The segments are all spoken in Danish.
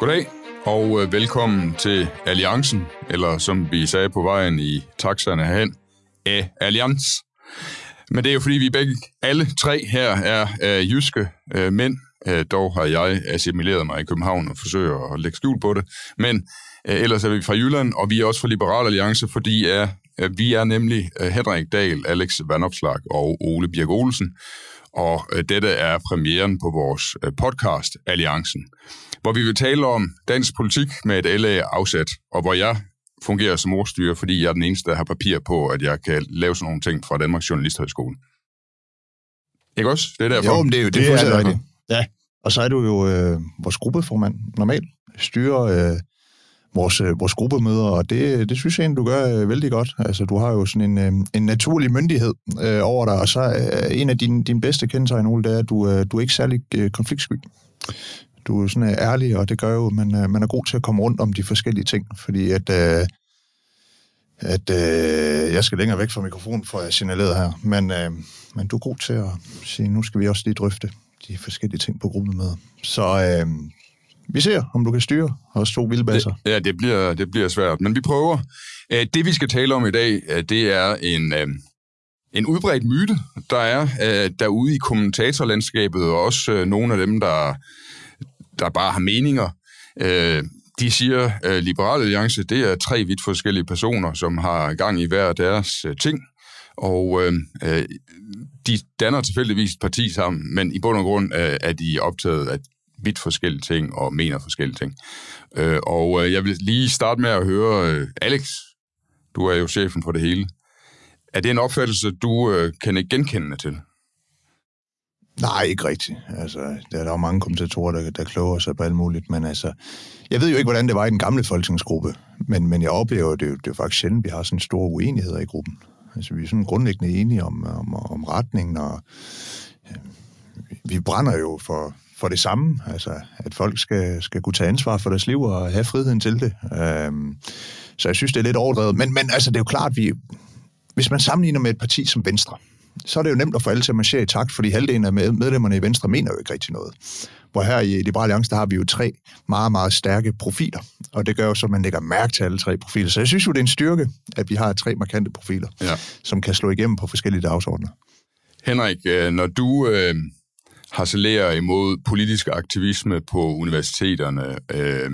Goddag og øh, velkommen til Alliancen, eller som vi sagde på vejen i taxerne herhen, af Allianz. Men det er jo fordi, vi begge, alle tre her er øh, jyske øh, mænd. Øh, dog har jeg assimileret mig i København og forsøger at lægge skjul på det. Men øh, ellers er vi fra Jylland, og vi er også fra Liberal Alliance, fordi er, øh, vi er nemlig øh, Henrik Dahl, Alex Vandopslag og Ole Birk Olsen. Og øh, dette er premieren på vores øh, podcast, Alliancen hvor vi vil tale om dansk politik med et LA-afsæt, og hvor jeg fungerer som ordstyrer, fordi jeg er den eneste, der har papir på, at jeg kan lave sådan nogle ting fra Danmarks Journalisthøjskole. Ikke også? Det er derfor. Jo, men det er jo det, Det er er det. rigtigt. Ja, og så er du jo øh, vores gruppeformand normalt, styrer øh, vores, øh, vores gruppemøder, og det, det synes jeg egentlig, du gør øh, vældig godt. Altså, du har jo sådan en, øh, en naturlig myndighed øh, over dig, og så øh, en af dine, dine bedste kendetegn, Ole, det er, at du, øh, du er ikke særlig øh, konfliktsky. Du er sådan øh, ærlig, og det gør jo, at man, øh, man er god til at komme rundt om de forskellige ting, fordi at... Øh, at øh, jeg skal længere væk fra mikrofonen, for jeg signaleret her. Men, øh, men du er god til at sige, nu skal vi også lige drøfte de forskellige ting på gruppemøder. Så øh, vi ser, om du kan styre os to vildbasser. Det, ja, det bliver, det bliver svært, men vi prøver. Øh, Det, vi skal tale om i dag, øh, det er en, øh, en udbredt myte, der er øh, derude i kommentatorlandskabet, og også øh, nogle af dem, der, der bare har meninger. Øh, De siger, at Liberale Alliance, det er tre vidt forskellige personer, som har gang i hver deres ting, og øh, øh, de danner tilfældigvis et parti sammen, men i bund og grund øh, er de optaget af vidt forskellige ting og mener forskellige ting. Øh, og øh, jeg vil lige starte med at høre, øh, Alex, du er jo chefen for det hele. Er det en opfattelse, du øh, kan ikke genkende til? Nej, ikke rigtigt. Altså, der er jo mange kommentatorer, der, der kloger sig på alt muligt, men altså, jeg ved jo ikke, hvordan det var i den gamle folketingsgruppe, men, men jeg oplever, det, det er faktisk sjældent, vi har sådan store uenigheder i gruppen. Altså, vi er sådan grundlæggende enige om, om, om retningen, og øh, vi brænder jo for, for det samme, altså, at folk skal, skal kunne tage ansvar for deres liv og have friheden til det. Øhm, så jeg synes, det er lidt overdrevet. Men, men altså, det er jo klart, vi, hvis man sammenligner med et parti som Venstre, så er det jo nemt at få alle til at marchere i takt, fordi halvdelen af med- medlemmerne i Venstre mener jo ikke rigtig noget. Hvor her i Liberale Alliance, der har vi jo tre meget, meget stærke profiler, og det gør jo så, at man lægger mærke til alle tre profiler. Så jeg synes jo, det er en styrke, at vi har tre markante profiler, Ja. som kan slå igennem på forskellige dagsordner. Henrik, øh, når du øh, harcelerer imod politisk aktivisme på universiteterne, øh,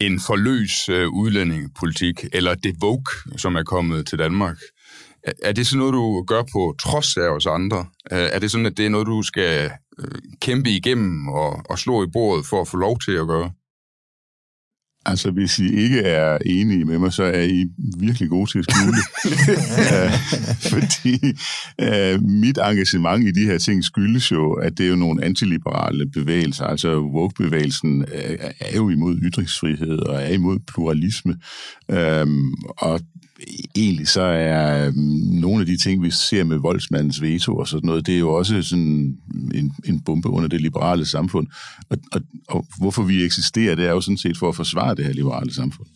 en forløs øh, udlændingepolitik, eller det Vogue, som er kommet til Danmark, er- det sådan noget, du gør på trods af os andre? Øh, Er det sådan, at det er noget, du skal øh, kæmpe igennem og, og slå i bordet for at få lov til at gøre? Altså, hvis I ikke er enige med mig, så er I virkelig gode til at skjule. Øh, Fordi uh, mit engagement i de her ting skyldes jo, at det er jo nogle antiliberale bevægelser. Altså, woke-bevægelsen er, er jo imod ytringsfrihed og er imod pluralisme. Um, og egentlig så er øh, nogle af de ting, vi ser med voldsmandens veto og sådan noget, det er jo også sådan en, en bombe under det liberale samfund. Og, og, og hvorfor vi eksisterer, det er jo sådan set for at forsvare det her liberale samfund.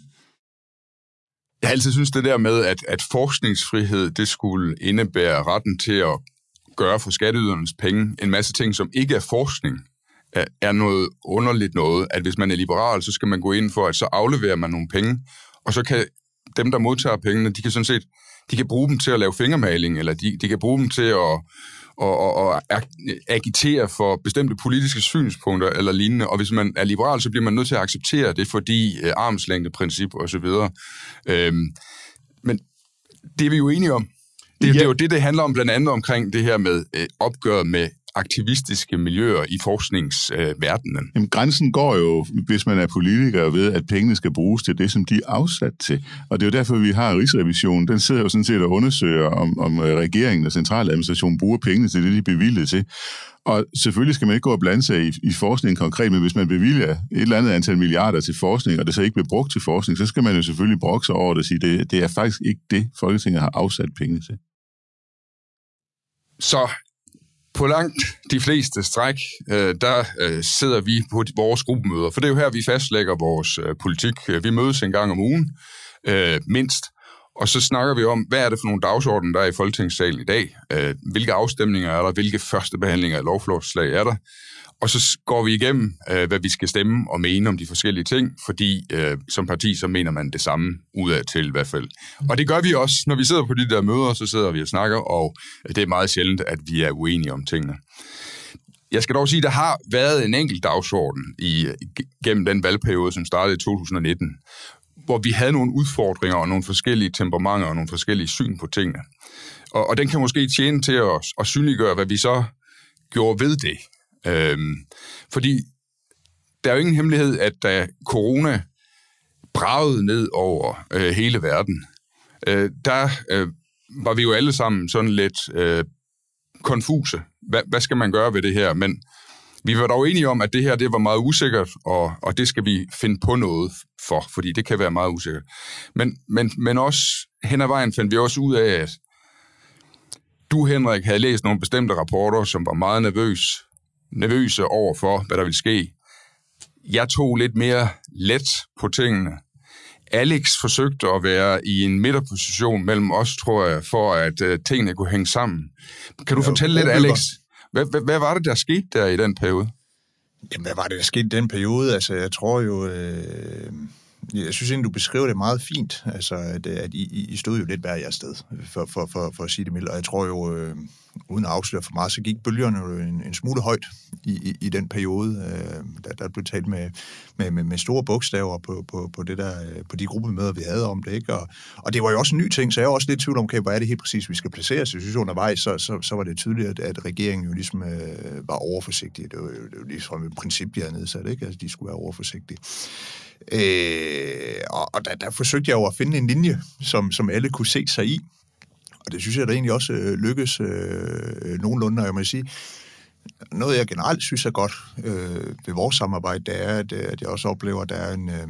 Jeg har altid synes det der med, at, at forskningsfrihed, det skulle indebære retten til at gøre for skatteydernes penge en masse ting, som ikke er forskning, er, er noget underligt noget, at hvis man er liberal, så skal man gå ind for, at så afleverer man nogle penge, og så kan dem, der modtager pengene, de kan sådan set, de kan bruge dem til at lave fingermaling, eller de, de kan bruge dem til at og, og ag- agitere for bestemte politiske synspunkter eller lignende. Og hvis man er liberal, så bliver man nødt til at acceptere det, fordi øh, armslængdeprincip og så videre. Øhm, men det er vi jo enige om. Det, ja. det er jo det, det handler om blandt andet omkring det her med øh, opgøret med aktivistiske miljøer i forskningsverdenen. Øh, Jamen, grænsen går jo, hvis man er politiker, ved, at pengene skal bruges til det, som de er afsat til. Og det er jo derfor, vi har Rigsrevisionen. Den sidder jo sådan set og undersøger, om, om øh, regeringen og centraladministrationen bruger pengene til det, de er bevilget til. Og selvfølgelig skal man ikke gå og blande sig i, i forskning konkret, men hvis man bevilger et eller andet antal milliarder til forskning, og det så ikke bliver brugt til forskning, så skal man jo selvfølgelig brokke sig over det og sige, det, det er faktisk ikke det, Folketinget har afsat pengene til. Så på langt de fleste stræk, øh, der øh, sidder vi på vores gruppemøder, for det er jo her, vi fastlægger vores øh, politik. Vi mødes en gang om ugen, øh, mindst, og så snakker vi om, hvad er det for nogle dagsordner, der er i Folketingssalen i dag? Øh, hvilke afstemninger er der? Hvilke første behandlinger af lovforslag er der? Og så går vi igennem, øh, hvad vi skal stemme og mene om de forskellige ting, fordi øh, som parti, så mener man det samme udad til i hvert fald. Og det gør vi også, når vi sidder på de der møder, så sidder vi og snakker, og øh, det er meget sjældent, at vi er uenige om tingene. Jeg skal dog sige, at der har været en enkelt dagsorden i, øh, gennem den valgperiode, som startede i 2019, hvor vi havde nogle udfordringer og nogle forskellige temperamenter og nogle forskellige syn på tingene. Og, og den kan måske tjene til at, at synliggøre, hvad vi så gjorde ved det. Øhm, fordi der er jo ingen hemmelighed, at da corona bragede ned over øh, hele verden, øh, der øh, var vi jo alle sammen sådan lidt øh, konfuse. Hva, hvad skal man gøre ved det her? Men vi var dog enige om, at det her det var meget usikkert, og, og det skal vi finde på noget for, fordi det kan være meget usikkert. Men, men, men også hen ad vejen fandt vi også ud af, at du, Henrik, havde læst nogle bestemte rapporter, som var meget nervøs, nervøse over for, hvad der ville ske. Jeg tog lidt mere let på tingene. Alex forsøgte at være i en midterposition mellem os, tror jeg, for at uh, tingene kunne hænge sammen. Kan du fortælle lidt, Alex, hvad, hvad, hvad var det, der skete der i den periode? Jamen, hvad var det, der skete i den periode? Altså, jeg tror jo... Øh jeg synes egentlig, du beskriver det meget fint, altså, at, øh, at I, I stod jo lidt hver jeres sted, for, for, for, for at sige det mildt. Og jeg tror jo, øh, uden at afsløre for meget, så gik bølgerne jo en, en smule højt i, i, i den periode. Øh, der, der blev talt med, med, med, med store bogstaver på, på, på, det der, øh, på de gruppemøder, vi havde om det. Ikke? Og, og det var jo også en ny ting, så jeg var også lidt tvivl om, okay, hvor er det helt præcis, vi skal placere os. Jeg synes undervejs, så, så, så var det tydeligt, at, at regeringen jo ligesom øh, var overforsigtig. Det var jo, det var ligesom et princip, de havde nedsat, ikke? Altså, de skulle være overforsigtige. Øh, og og der, der forsøgte jeg jo at finde en linje, som, som alle kunne se sig i. Og det synes jeg da egentlig også øh, lykkes øh, nogenlunde, og jeg må sige, noget jeg generelt synes er godt øh, ved vores samarbejde, det er, at, øh, at jeg også oplever, at der er en... Øh,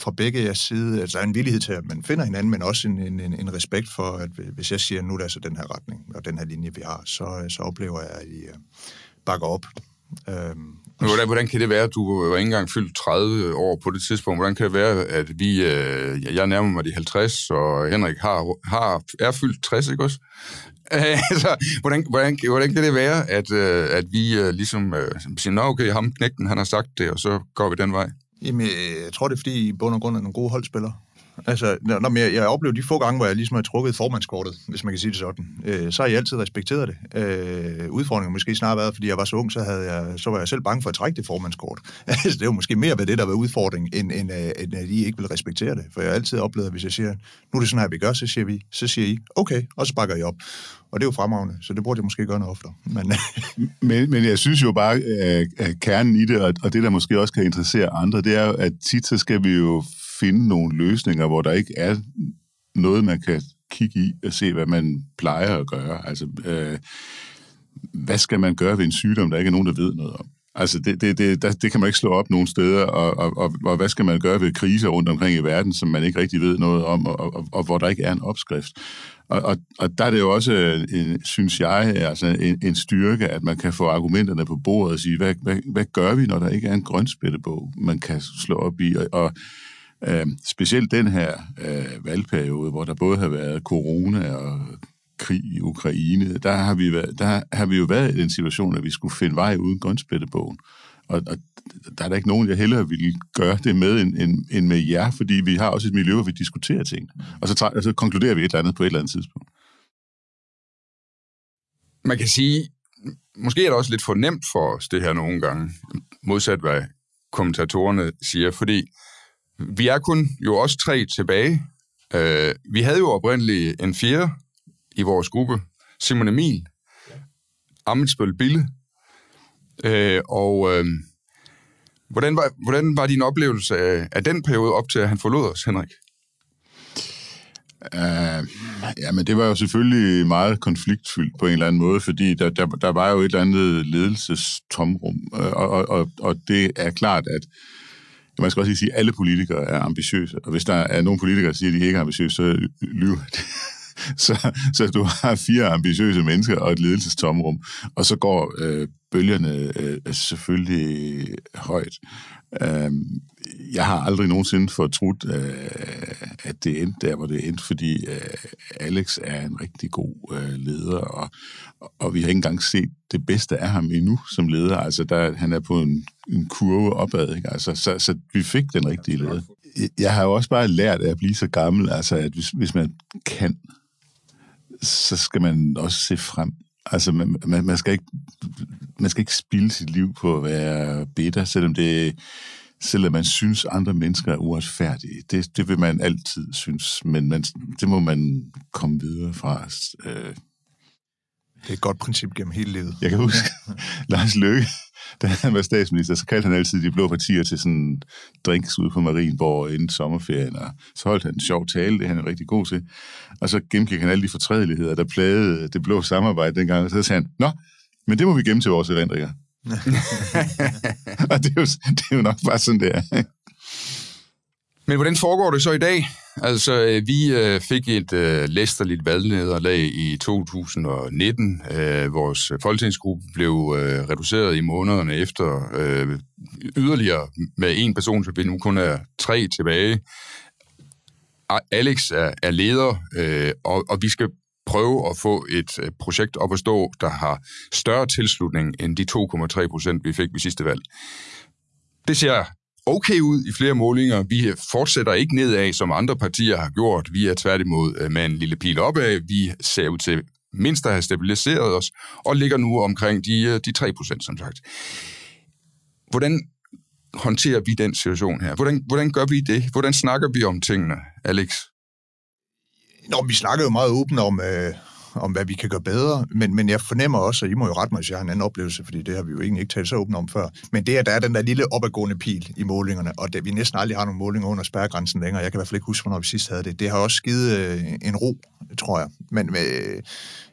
fra begge jeres side, altså en villighed til, at man finder hinanden, men også en, en, en respekt for, at hvis jeg siger, at nu er det altså den her retning, og den her linje, vi har, så, så oplever jeg, at I øh, bakker op. Øhm, hvordan, hvordan kan det være, at du var ikke engang fyldt 30 år på det tidspunkt? Hvordan kan det være, at vi, øh, jeg nærmer mig de 50, og Henrik har, har, er fyldt 60, ikke også? altså, hvordan, hvordan, hvordan kan det være, at, øh, at vi øh, ligesom øh, siger, nå okay, ham knægten, han har sagt det, og så går vi den vej? Jamen, øh, jeg tror, det er, fordi I bund og grund er nogle gode holdspillere. Altså, når jeg, jeg oplever de få gange, hvor jeg ligesom har trukket formandskortet, hvis man kan sige det sådan, øh, så har jeg altid respekteret det. Øh, udfordringen måske snarere været, fordi jeg var så ung, så, havde jeg, så var jeg selv bange for at trække det formandskort. altså, det var måske mere ved det, der var udfordring, end, end, øh, end at I ikke vil respektere det. For jeg har altid oplevet, at hvis jeg siger, nu er det sådan her, vi gør, så siger, vi, så siger I, okay, og så bakker I op. Og det er jo fremragende, så det burde jeg måske gøre noget oftere. Men, men, men jeg synes jo bare, at kernen i det, og det, der måske også kan interessere andre, det er at tit så skal vi jo finde nogle løsninger, hvor der ikke er noget, man kan kigge i og se, hvad man plejer at gøre. Altså, øh, hvad skal man gøre ved en sygdom, der ikke er nogen, der ved noget om? Altså, det, det, det, der, det kan man ikke slå op nogen steder, og, og, og, og hvad skal man gøre ved kriser rundt omkring i verden, som man ikke rigtig ved noget om, og, og, og hvor der ikke er en opskrift. Og, og, og der er det jo også, øh, en, synes jeg, altså en, en styrke, at man kan få argumenterne på bordet og sige, hvad, hvad, hvad gør vi, når der ikke er en grønspættebog, man kan slå op i? Og, og Øh, specielt den her øh, valgperiode, hvor der både har været corona og krig i Ukraine, der har vi, været, der har vi jo været i den situation, at vi skulle finde vej uden grønspættebogen. Og, og der er der ikke nogen, jeg hellere ville gøre det med, end, end, end med jer, fordi vi har også et miljø, hvor vi diskuterer ting. Og så, tager, og så konkluderer vi et eller andet på et eller andet tidspunkt. Man kan sige, måske er det også lidt for nemt for os, det her nogle gange, modsat hvad kommentatorerne siger, fordi vi er kun jo også tre tilbage. Øh, vi havde jo oprindeligt en fjerde i vores gruppe, Simon Emil, Amitsbøl Bille. Øh, og øh, hvordan, var, hvordan var din oplevelse af, af den periode op til, at han forlod os, Henrik? Uh, ja, men det var jo selvfølgelig meget konfliktfyldt på en eller anden måde, fordi der, der, der var jo et eller andet ledelsestomrum, øh, og, og, og, og det er klart, at man skal også sige, at alle politikere er ambitiøse, og hvis der er nogle politikere, der siger, at de ikke er ambitiøse, så lyver de. så, så du har fire ambitiøse mennesker og et ledelsestomrum, og så går øh, bølgerne øh, selvfølgelig højt. Øh, jeg har aldrig nogensinde fortrudt, øh, at det endte der, hvor det endte, fordi øh, Alex er en rigtig god øh, leder, og, og vi har ikke engang set det bedste af ham endnu som leder. Altså, der, han er på en, en kurve opad, ikke? Altså, så, så vi fik den rigtige leder. Jeg har jo også bare lært af at blive så gammel, altså, at hvis, hvis man kan, så skal man også se frem. Altså, man, man, man, skal ikke, man skal ikke spilde sit liv på at være bitter, selvom det selvom man synes, andre mennesker er uretfærdige. Det, det vil man altid synes, men man, det må man komme videre fra. Øh. Det er et godt princip gennem hele livet. Jeg kan huske, Lars Løkke, da han var statsminister, så kaldte han altid de blå partier til sådan drinks ude på Marienborg inden sommerferien, og så holdt han en sjov tale, det er han er rigtig god til. Og så gennemgik han alle de fortrædeligheder, der plagede det blå samarbejde dengang, og så sagde han, nå, men det må vi gemme til vores erindringer. og det er, jo, det er jo nok bare sådan, det er. Men hvordan foregår det så i dag? Altså, øh, vi øh, fik et øh, læsterligt valgnederlag i 2019. Øh, vores folketingsgruppe blev øh, reduceret i månederne efter yderligere med en person, så vi nu kun er tre tilbage. Alex er leder, og vi skal prøve at få et projekt op at stå, der har større tilslutning end de 2,3 procent, vi fik ved sidste valg. Det ser okay ud i flere målinger. Vi fortsætter ikke nedad, som andre partier har gjort. Vi er tværtimod øh, med en lille pil opad. Vi ser ud til mindst at have stabiliseret os, og ligger nu omkring de, øh, de 3 procent, som sagt. Hvordan håndterer vi den situation her? Hvordan, hvordan gør vi det? Hvordan snakker vi om tingene, Alex? Nå, vi snakker jo meget åbent om, øh, om, hvad vi kan gøre bedre, men, men jeg fornemmer også, og I må jo rette mig, hvis jeg har en anden oplevelse, fordi det har vi jo egentlig ikke talt så åbent om før, men det, at der er den der lille opadgående pil i målingerne, og det, vi næsten aldrig har nogle målinger under spærregrænsen længere, jeg kan i hvert fald ikke huske, hvornår vi sidst havde det, det har også givet øh, en ro, tror jeg. Men øh,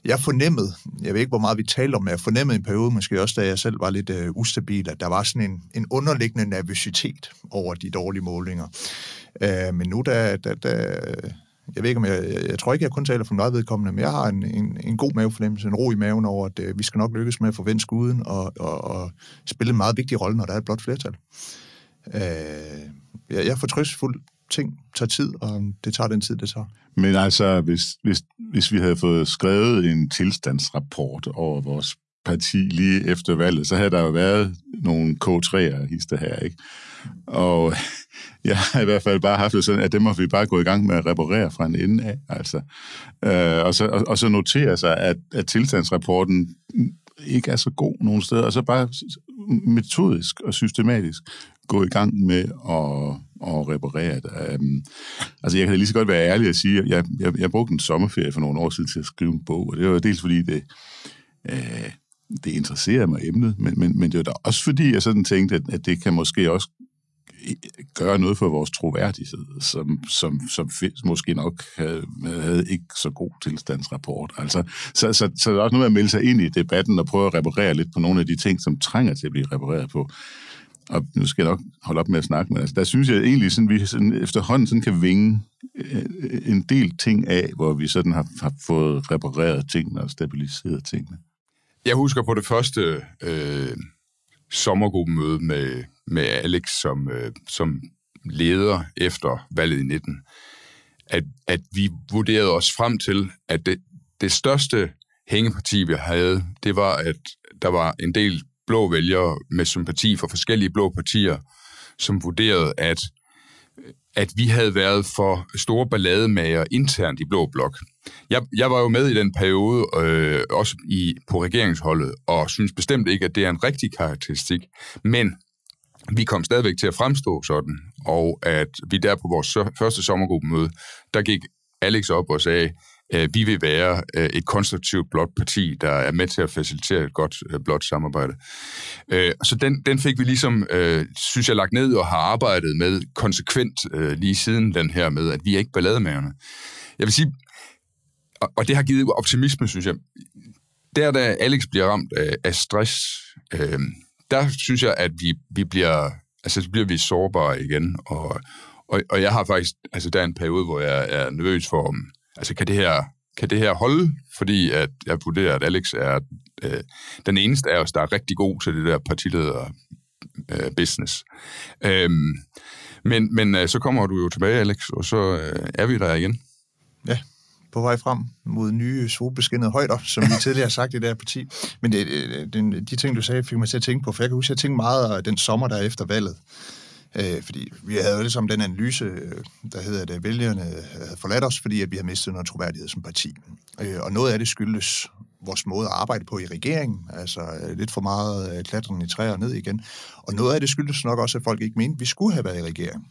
jeg fornemmede, jeg ved ikke, hvor meget vi talte om, men jeg fornemmede en periode, måske også, da jeg selv var lidt øh, ustabil, at der var sådan en, en underliggende nervøsitet over de dårlige målinger. Øh, men nu, der, der, der jeg ved ikke, om jeg, jeg, jeg tror ikke, jeg kun taler for meget vedkommende, men jeg har en, en, en god mavefornemmelse, en ro i maven over, at øh, vi skal nok lykkes med at forvente skuden og, og, og spille en meget vigtig rolle, når der er et blot flertal. Øh, jeg, jeg er fortrystfuld. Ting tager tid, og det tager den tid, det tager. Men altså, hvis, hvis, hvis vi havde fået skrevet en tilstandsrapport over vores parti lige efter valget, så havde der jo været nogle K3'er hister her, ikke? Og jeg har i hvert fald bare haft det sådan, at det må vi bare gå i gang med at reparere fra en ende af. Altså. Øh, og, så, og, og så notere sig, at, at tilstandsrapporten ikke er så god nogen steder, og så bare metodisk og systematisk gå i gang med at, at reparere det. Um, altså, jeg kan lige så godt være ærlig at sige, at jeg, jeg, jeg brugte en sommerferie for nogle år siden til at skrive en bog, og det var dels fordi, det, øh, det interesserer mig emnet, men, men, men det var da også fordi, jeg sådan tænkte, at, at det kan måske også gøre noget for vores troværdighed, som, som, som måske nok havde, havde ikke så god tilstandsrapport. Altså, så, så, så der er også noget med at melde sig ind i debatten og prøve at reparere lidt på nogle af de ting, som trænger til at blive repareret på. Og nu skal jeg nok holde op med at snakke, men altså, der synes jeg egentlig, at vi sådan, efterhånden sådan kan vinge øh, øh, en del ting af, hvor vi sådan har, har fået repareret tingene og stabiliseret tingene. Jeg husker på det første øh, sommergruppemøde med, med Alex som, øh, som leder efter valget i 19, at, at vi vurderede os frem til, at det, det største hængeparti, vi havde, det var, at der var en del blå vælgere med sympati for forskellige blå partier, som vurderede, at, at vi havde været for store ballademager internt i Blå Blok. Jeg, jeg var jo med i den periode, øh, også i, på regeringsholdet, og synes bestemt ikke, at det er en rigtig karakteristik. Men vi kom stadigvæk til at fremstå sådan, og at vi der på vores første sommergruppemøde, der gik Alex op og sagde, Øh, vi vil være øh, et konstruktivt blåt parti, der er med til at facilitere et godt øh, blåt samarbejde. Så den, den fik vi ligesom, synes jeg, lagt ned og har arbejdet med konsekvent lige siden den her med, at vi er ikke ballademagerne. Jeg vil sige, og det har givet optimisme, synes jeg. Der, da Alex bliver ramt af stress, der synes jeg, at vi, vi bliver, altså, så bliver vi sårbare igen, og, og, og jeg har faktisk, altså der er en periode, hvor jeg er nervøs for, om, altså kan det her, kan det her holde? Fordi at jeg vurderer, at Alex er øh, den eneste af os, der er rigtig god til det der partileder øh, business. Øhm, men men øh, så kommer du jo tilbage, Alex, og så øh, er vi der igen. Ja, på vej frem mod nye solbeskinnede højder, som vi tidligere har sagt i det her parti. Men det, det, de ting, du sagde, fik mig til at tænke på, for jeg kan huske, at jeg tænkte meget den sommer, der efter valget. Øh, fordi vi havde jo ligesom den analyse, øh, der hedder, at vælgerne havde forladt os, fordi at vi havde mistet noget troværdighed som parti. Øh, og noget af det skyldes vores måde at arbejde på i regeringen, altså øh, lidt for meget øh, klatren i træer ned igen. Og noget af det skyldes nok også, at folk ikke mente, at vi skulle have været i regering.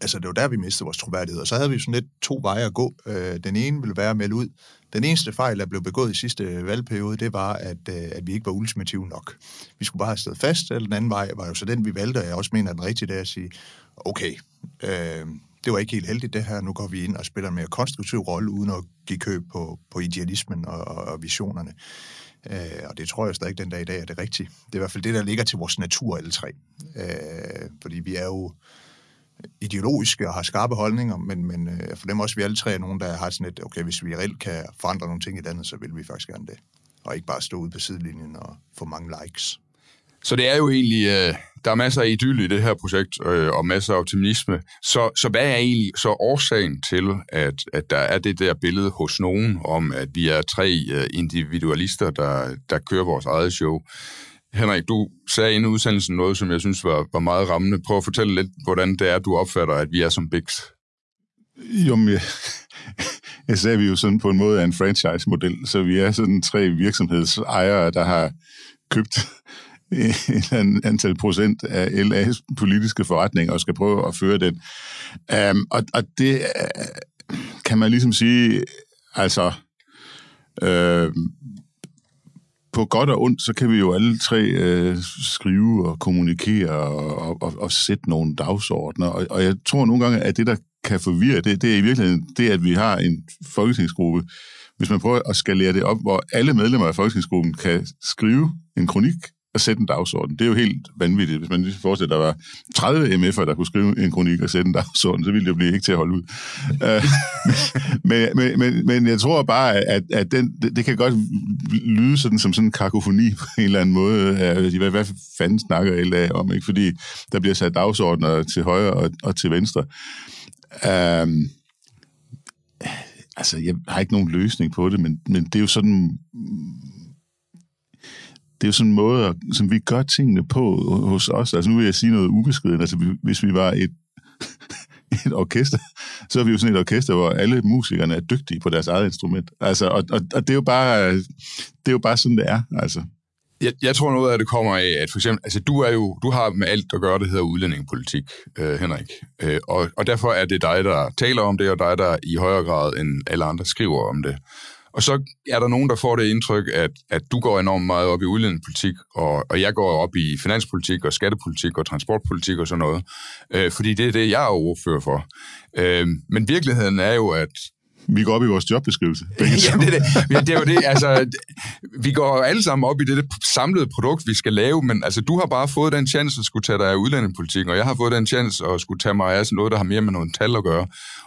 Altså, det var der, vi mistede vores troværdighed. Og så havde vi sådan lidt to veje at gå. Øh, den ene ville være at melde ud. Den eneste fejl, der blev begået i sidste valgperiode, det var, at, øh, at vi ikke var ultimative nok. Vi skulle bare have stået fast, eller den anden vej var jo så den, vi valgte, og jeg også mener, at den rigtige er at sige, okay, øh, det var ikke helt heldigt det her, nu går vi ind og spiller en mere konstruktiv rolle, uden at give køb på, på idealismen og, og visionerne. Øh, og det tror jeg stadig den dag i dag er det rigtige. Det er i hvert fald det, der ligger til vores natur, alle tre. Øh, fordi vi er jo ideologiske og har skarpe holdninger, men, men øh, for dem også, vi alle tre er nogen, der har sådan et, okay, hvis vi reelt kan forandre nogle ting i landet, så vil vi faktisk gerne det. Og ikke bare stå ude på sidelinjen og få mange likes. Så det er jo egentlig, øh, der er masser af idyll i det her projekt, øh, og masser af optimisme. Så, så hvad er egentlig så årsagen til, at, at der er det der billede hos nogen om, at vi er tre øh, individualister, der, der kører vores eget show? Henrik, du sagde inden udsendelsen noget, som jeg synes var, var meget rammende. Prøv at fortælle lidt, hvordan det er, du opfatter, at vi er som Bix. Jo, men jeg, jeg sagde, at vi jo sådan på en måde er en franchise-model, så vi er sådan tre virksomhedsejere, der har købt en antal procent af LA's politiske forretning og skal prøve at føre den. Um, og, og det øh, kan man ligesom sige, altså, øh, på godt og ondt, så kan vi jo alle tre øh, skrive og kommunikere og, og, og sætte nogle dagsordner. Og, og jeg tror nogle gange, at det, der kan forvirre, det, det er i virkeligheden det, at vi har en folketingsgruppe, hvis man prøver at skalere det op, hvor alle medlemmer af folketingsgruppen kan skrive en kronik at sætte en dagsorden. Det er jo helt vanvittigt. Hvis man lige forestiller, at der var 30 MF'er, der kunne skrive en kronik og sætte en dagsorden, så ville det jo blive ikke til at holde ud. Øh, men, men, men, men jeg tror bare, at, at den, det, det kan godt lyde sådan, som sådan en kakofoni på en eller anden måde. Hvad, hvad fanden snakker LA om? Ikke? Fordi der bliver sat dagsordner til højre og, og til venstre. Um, altså, jeg har ikke nogen løsning på det, men, men det er jo sådan det er jo sådan en måde, som vi gør tingene på hos os. Altså nu vil jeg sige noget ubeskrevet. Altså hvis vi var et, et orkester, så er vi jo sådan et orkester, hvor alle musikerne er dygtige på deres eget instrument. Altså, og, og, og det, er jo bare, det er jo bare sådan, det er. Altså. Jeg, jeg tror noget af det kommer af, at for eksempel, altså du er jo, du har med alt at gøre, det hedder udlændingepolitik, øh, Henrik. Øh, og, og derfor er det dig, der taler om det, og dig, der i højere grad end alle andre skriver om det. Og så er der nogen, der får det indtryk, at, at du går enormt meget op i udlændingepolitik, og, og jeg går op i finanspolitik og skattepolitik og transportpolitik og sådan noget. Øh, fordi det er det, jeg er ordfører for. Øh, men virkeligheden er jo, at vi går op i vores jobbeskrivelse. Jamen, det, er det. det er jo det. Altså, vi går alle sammen op i det, det samlede produkt, vi skal lave, men altså, du har bare fået den chance at skulle tage dig af udlændingepolitik, og jeg har fået den chance at skulle tage mig af sådan noget, der har mere med nogle tal at gøre.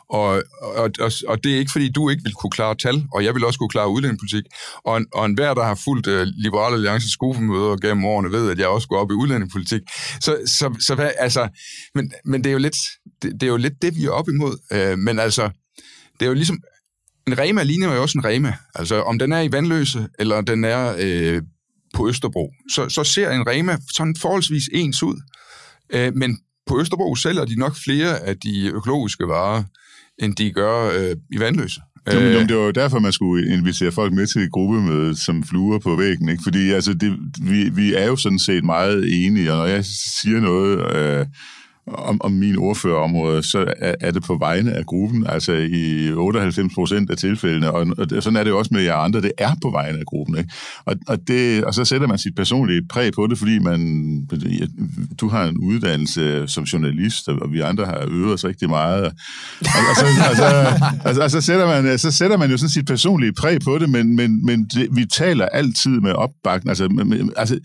Og, og, og, og det er ikke, fordi du ikke vil kunne klare tal, og jeg vil også kunne klare udlændingepolitik. Og, og enhver, der har fulgt uh, Liberale Alliances gruppemøder gennem årene, ved, at jeg også går op i udlændingepolitik. Så, så, så hvad, altså, men, men det er jo lidt det, det, er jo lidt det, vi er op imod. Uh, men altså, det er jo ligesom, en Rema ligner jo også en Rema. Altså, om den er i Vandløse, eller den er øh, på Østerbro, så, så ser en Rema sådan forholdsvis ens ud. Øh, men på Østerbro sælger de nok flere af de økologiske varer, end de gør øh, i Vandløse. Jo, men, øh, det var jo derfor, man skulle invitere folk med til gruppemødet som fluer på væggen. Ikke? Fordi altså, det, vi, vi er jo sådan set meget enige, og når jeg siger noget... Øh, om, om min ordførerområde, så er, er det på vegne af gruppen, altså i 98 procent af tilfældene, og, og sådan er det jo også med jer andre, det er på vegne af gruppen. Ikke? Og, og, det, og så sætter man sit personlige præg på det, fordi man, du har en uddannelse som journalist, og vi andre har øvet os rigtig meget. Og, og, så, og, så, og, og så, sætter man, så sætter man jo sådan sit personlige præg på det, men, men, men det, vi taler altid med opbakning, altså, med, altså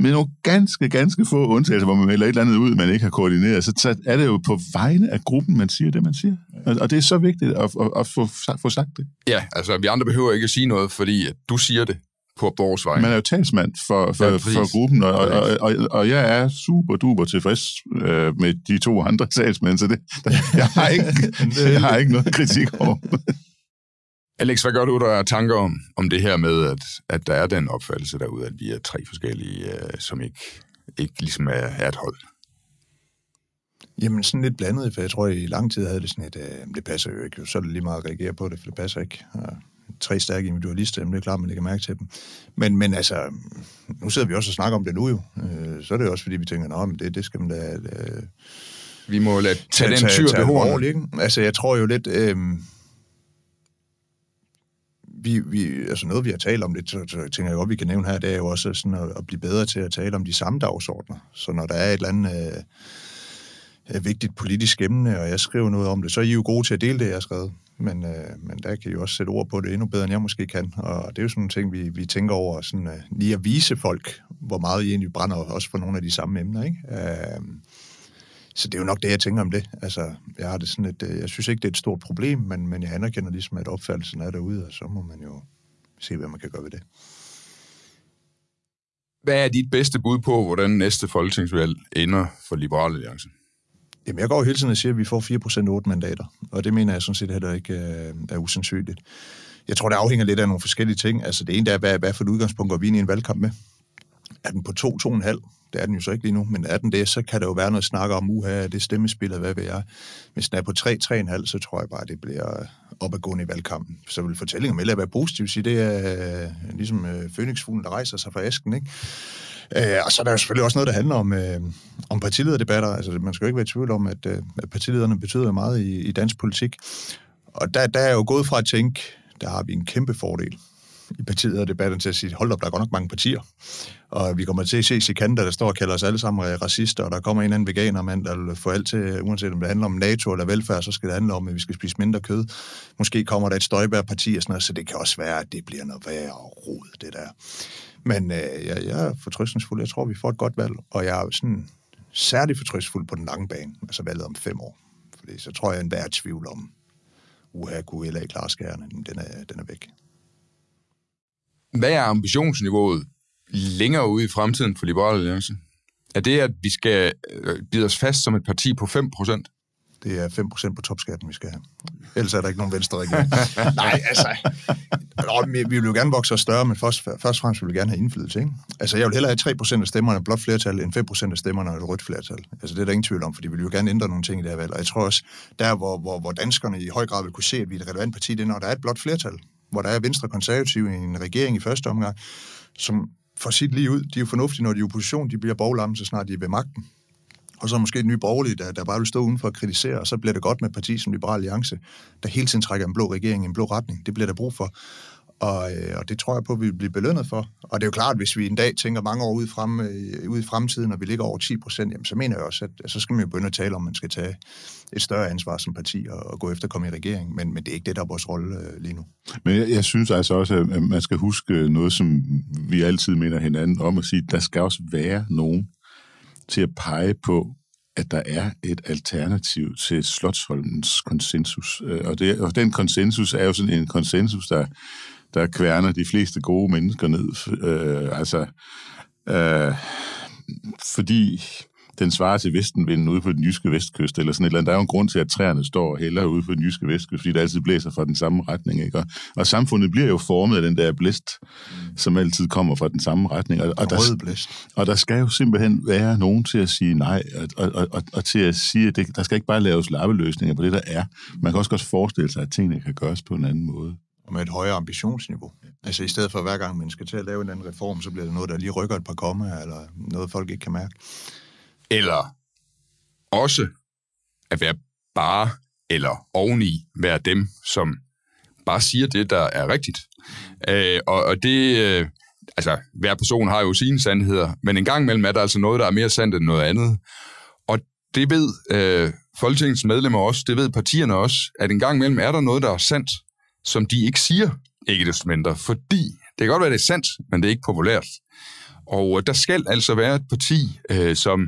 med nogle ganske, ganske få undtagelser, hvor man melder et eller andet ud, man ikke har koordineret, så er det jo på vegne af gruppen, man siger det, man siger. Og det er så vigtigt at, at, at få, få sagt det. Ja, altså vi andre behøver ikke at sige noget, fordi at du siger det på vores vej. Man er jo talsmand for, for, ja, for gruppen, og, og, og, og jeg er super duper tilfreds øh, med de to andre talsmænd, så det, jeg, har ikke, jeg har ikke noget kritik over. Alex, hvad gør du, der er tanker om, om det her med, at, at der er den opfattelse derude, at vi er tre forskellige, øh, som ikke, ikke ligesom er, er et hold? Jamen sådan lidt blandet, for jeg tror, i lang tid havde det sådan et, øh, det passer jo ikke, så er det lige meget at reagere på det, for det passer ikke. Og tre stærke individualister, det er klart, man lægger mærke til dem. Men, men altså, nu sidder vi også og snakker om det nu jo, øh, så er det jo også, fordi vi tænker, at det, det skal man da... Øh, vi må lade tage, tage den tyr ved hornet. Altså, jeg tror jo lidt... Øh, vi, vi, altså noget, vi har talt om det, så, så tænker jeg godt, vi kan nævne her, det er jo også sådan at, at blive bedre til at tale om de samme dagsordner. Så når der er et eller andet øh, øh, vigtigt politisk emne, og jeg skriver noget om det, så er I jo gode til at dele det, jeg har skrevet. Men, øh, men der kan I også sætte ord på det endnu bedre, end jeg måske kan. Og det er jo sådan en ting, vi, vi tænker over, sådan, øh, lige at vise folk, hvor meget I egentlig brænder også for nogle af de samme emner. Ikke? Øh, så det er jo nok det, jeg tænker om det. Altså, jeg har det sådan et, øh, jeg synes ikke, det er et stort problem, men, men jeg anerkender ligesom, at opfattelsen er derude, og så må man jo se, hvad man kan gøre ved det. Hvad er dit bedste bud på, hvordan næste folketingsvalg ender for Liberale Alliance? Jamen, jeg går hele tiden og siger, at vi får 4% 8 mandater, og det mener jeg sådan set heller ikke er, er usandsynligt. Jeg tror, det afhænger lidt af nogle forskellige ting. Altså, det ene der er, hvad, hvad for et udgangspunkt går vi ind i en valgkamp med? Er den på 2-2,5? Det er den jo så ikke lige nu, men er den det, så kan der jo være noget snak om, uha, det stemmespil, hvad ved jeg. Hvis den er på 3-3,5, så tror jeg bare, det bliver opadgående i valgkampen. Så vil fortællingen om være positiv, sige, det er øh, ligesom øh, Fønixfuglen, der rejser sig fra æsken, ikke? Øh, og så er der jo selvfølgelig også noget, der handler om, øh, om partilederdebatter. Altså, man skal jo ikke være i tvivl om, at, øh, at partilederne betyder meget i, i dansk politik. Og der, der er jo gået fra at tænke, der har vi en kæmpe fordel i partiet og debatten til at sige, hold op, der er godt nok mange partier. Og vi kommer til at se Sikander, der står og kalder os alle sammen racister, og der kommer en anden veganermand, der vil få alt til, uanset om det handler om NATO eller velfærd, så skal det handle om, at vi skal spise mindre kød. Måske kommer der et Støjbær-parti og sådan noget, så det kan også være, at det bliver noget værre og rod, det der. Men øh, jeg, jeg er fortrystningsfuld. Jeg tror, vi får et godt valg, og jeg er sådan særlig fortrystningsfuld på den lange bane, altså valget om fem år. Fordi så tror jeg, en enhver tvivl om, uha, kunne LA klare skærene, den er, den er væk. Hvad er ambitionsniveauet længere ude i fremtiden for Liberale Alliance? Er det, at vi skal øh, bide os fast som et parti på 5%? Det er 5% på topskatten, vi skal have. Ellers er der ikke nogen venstre regering. Nej, altså... Vi vil jo gerne vokse os større, men først, først og fremmest vil vi gerne have indflydelse. Ikke? Altså, jeg vil hellere have 3% af stemmerne blot flertal, end 5% af stemmerne et rødt flertal. Altså, det er der ingen tvivl om, for vi vil jo gerne ændre nogle ting i det her valg. Og jeg tror også, der hvor, hvor, hvor danskerne i høj grad vil kunne se, at vi er et relevant parti, det er, når der er et blot flertal hvor der er Venstre konservative i en regering i første omgang, som for sit lige ud. De er jo fornuftige, når de er i opposition. De bliver borgerlamme, så snart de er ved magten. Og så måske et nye borgerlige, der, der bare vil stå udenfor og kritisere, og så bliver det godt med et parti som Liberal Alliance, der hele tiden trækker en blå regering i en blå retning. Det bliver der brug for. Og, øh, og det tror jeg på, at vi vil blive belønnet for. Og det er jo klart, at hvis vi en dag tænker mange år ud, frem, øh, ud i fremtiden, og vi ligger over 10 procent, så mener jeg også, at så skal man jo begynde at tale om, at man skal tage et større ansvar som parti og, og gå efter at komme i regering. Men, men det er ikke det, der er vores rolle øh, lige nu. Men jeg, jeg synes altså også, at man skal huske øh, noget, som vi altid minder hinanden om at sige, at der skal også være nogen til at pege på, at der er et alternativ til Slotsholmens konsensus. Øh, og, det, og den konsensus er jo sådan en konsensus, der der kværner de fleste gode mennesker ned. Øh, altså, øh, fordi den svarer til vestenvinden ude på den jyske vestkyst, eller sådan et eller andet. Der er jo en grund til, at træerne står heller ude på den jyske vestkyst, fordi det altid blæser fra den samme retning. Ikke? Og, og samfundet bliver jo formet af den der blæst, som altid kommer fra den samme retning. Og, og, der, blæst. og der skal jo simpelthen være nogen til at sige nej, og, og, og, og til at sige, at det, der skal ikke bare laves lappeløsninger på det, der er. Man kan også godt forestille sig, at tingene kan gøres på en anden måde og med et højere ambitionsniveau. Altså i stedet for hver gang man skal til at lave en anden reform, så bliver det noget, der lige rykker et par komma, eller noget, folk ikke kan mærke. Eller også at være bare eller oveni være dem, som bare siger det, der er rigtigt. Øh, og, og det, øh, altså hver person har jo sine sandheder, men en gang imellem er der altså noget, der er mere sandt end noget andet. Og det ved øh, Folketingets medlemmer også, det ved partierne også, at en gang imellem er der noget, der er sandt, som de ikke siger, ikke desto mindre, fordi det kan godt være, det er sandt, men det er ikke populært. Og øh, der skal altså være et parti, øh, som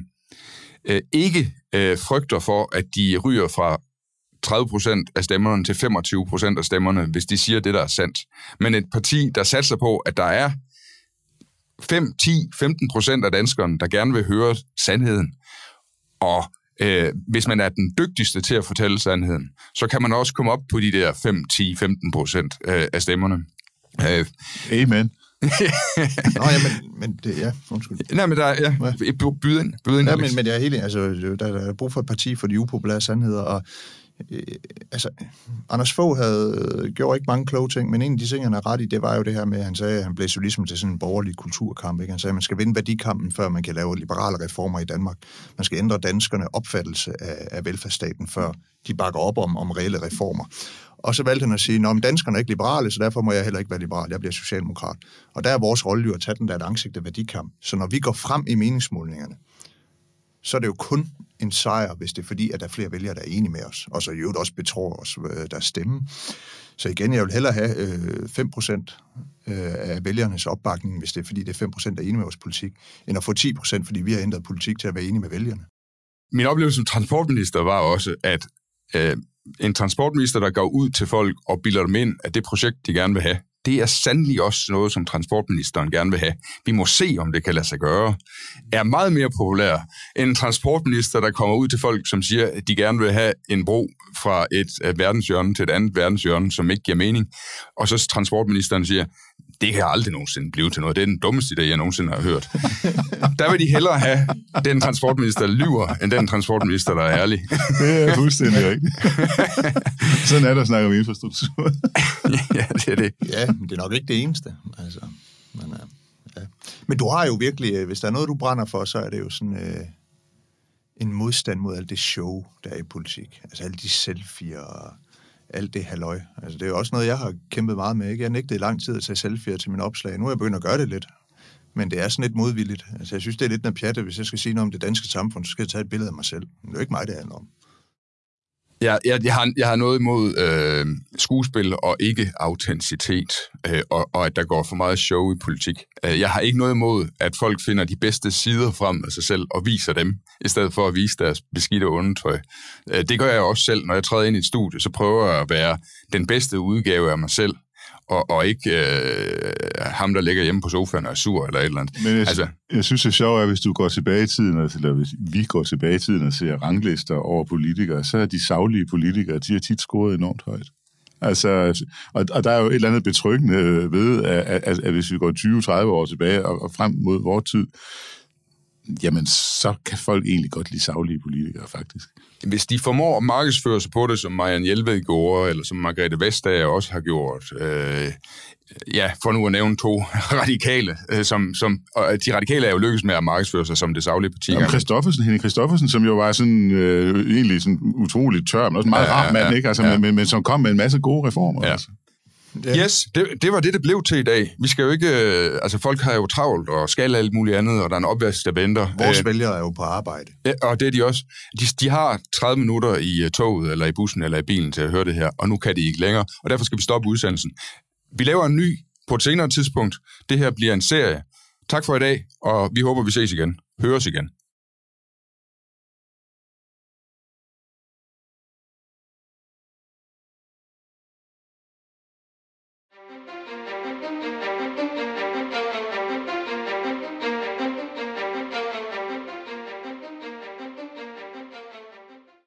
øh, ikke øh, frygter for, at de ryger fra 30% af stemmerne til 25% af stemmerne, hvis de siger det, der er sandt. Men et parti, der satser på, at der er 5, 10, 15 procent af danskerne, der gerne vil høre sandheden. Og øh, hvis man er den dygtigste til at fortælle sandheden, så kan man også komme op på de der 5, 10, 15 procent øh, af stemmerne. Øh, Amen. Nå ja, men, men det, ja, undskyld. Nej, men der er, ja, byd ind, byd ind, ja, men, men jeg er helt altså, der, der er brug for et parti for de upopulære sandheder, og øh, altså, Anders Fogh havde øh, gjort ikke mange kloge ting, men en af de ting, han har ret i, det var jo det her med, at han sagde, at han blev så ligesom til sådan en borgerlig kulturkamp. Ikke? Han sagde, at man skal vinde værdikampen, før man kan lave liberale reformer i Danmark. Man skal ændre danskerne opfattelse af, af velfærdsstaten, før de bakker op om, om reelle reformer. Og så valgte han at sige, at danskerne er ikke liberale, så derfor må jeg heller ikke være liberal. Jeg bliver socialdemokrat. Og der er vores rolle jo at tage den der langsigtede værdikamp. Så når vi går frem i meningsmålingerne, så er det jo kun en sejr, hvis det er fordi, at der er flere vælgere, der er enige med os, og så i øvrigt også betror os øh, deres stemme. Så igen, jeg vil hellere have øh, 5% øh, af vælgernes opbakning, hvis det er fordi, det er 5% der er enige med vores politik, end at få 10%, fordi vi har ændret politik til at være enige med vælgerne. Min oplevelse som transportminister var også, at øh, en transportminister, der går ud til folk og bilder dem ind, at det projekt, de gerne vil have, det er sandelig også noget, som transportministeren gerne vil have. Vi må se, om det kan lade sig gøre. Er meget mere populær end en transportminister, der kommer ud til folk, som siger, at de gerne vil have en bro fra et verdenshjørne til et andet verdenshjørne, som ikke giver mening. Og så transportministeren siger, det kan aldrig nogensinde blive til noget. Det er den dummeste idé, jeg nogensinde har hørt. der vil de hellere have den transportminister, der lyver, end den transportminister, der er ærlig. det er fuldstændig rigtigt. Sådan er der at snakke om infrastruktur. ja, det er det. Ja, men det er nok ikke det eneste. Altså, men, uh, ja. men du har jo virkelig, øh, hvis der er noget, du brænder for, så er det jo sådan uh, en modstand mod alt det show, der er i politik. Altså alle de selfies og alt det halløj. Altså, det er jo også noget, jeg har kæmpet meget med. Ikke? Jeg nægtede i lang tid at tage selfie'er til min opslag. Nu er jeg begyndt at gøre det lidt. Men det er sådan lidt modvilligt. Altså, jeg synes, det er lidt noget pjatte. Hvis jeg skal sige noget om det danske samfund, så skal jeg tage et billede af mig selv. Men det er jo ikke mig, det handler om. Jeg, jeg, jeg, har, jeg har noget imod øh, skuespil og ikke autenticitet, øh, og, og at der går for meget show i politik. Øh, jeg har ikke noget imod, at folk finder de bedste sider frem af sig selv og viser dem, i stedet for at vise deres beskidte undertøj. Øh, det gør jeg også selv, når jeg træder ind i et studie, så prøver jeg at være den bedste udgave af mig selv, og, og ikke øh, ham, der ligger hjemme på sofaen og er sur eller et eller andet. Men jeg, altså, jeg synes, det er sjovt, at hvis du går tilbage i tiden, eller hvis vi går tilbage i tiden og ser ranglister over politikere, så er de savlige politikere, de har tit scoret enormt højt. Altså, og, og der er jo et eller andet betryggende ved, at, at, at, at hvis vi går 20-30 år tilbage og, og frem mod vores tid, jamen så kan folk egentlig godt lide savlige politikere, faktisk. Hvis de formår at markedsføre sig på det, som Marianne Hjelved gjorde, eller som Margrethe Vestager også har gjort, øh, ja, for nu at nævne to radikale, øh, som, som, og de radikale er jo lykkedes med at markedsføre sig som det savlige parti. Jamen, Christoffersen, Henning Christoffersen, som jo var sådan øh, egentlig sådan utroligt tør, men også en meget ja, rar mand, ja, ikke? Altså, ja. men, men, som kom med en masse gode reformer. Ja. Altså. Ja. Yes, det, det var det, det blev til i dag. Vi skal jo ikke... Øh, altså, folk har jo travlt og skal alt muligt andet, og der er en opvask, der venter. Vores øh, vælgere er jo på arbejde. Ja, og det er de også. De, de har 30 minutter i uh, toget, eller i bussen, eller i bilen til at høre det her, og nu kan de ikke længere, og derfor skal vi stoppe udsendelsen. Vi laver en ny på et senere tidspunkt. Det her bliver en serie. Tak for i dag, og vi håber, vi ses igen. Høres igen.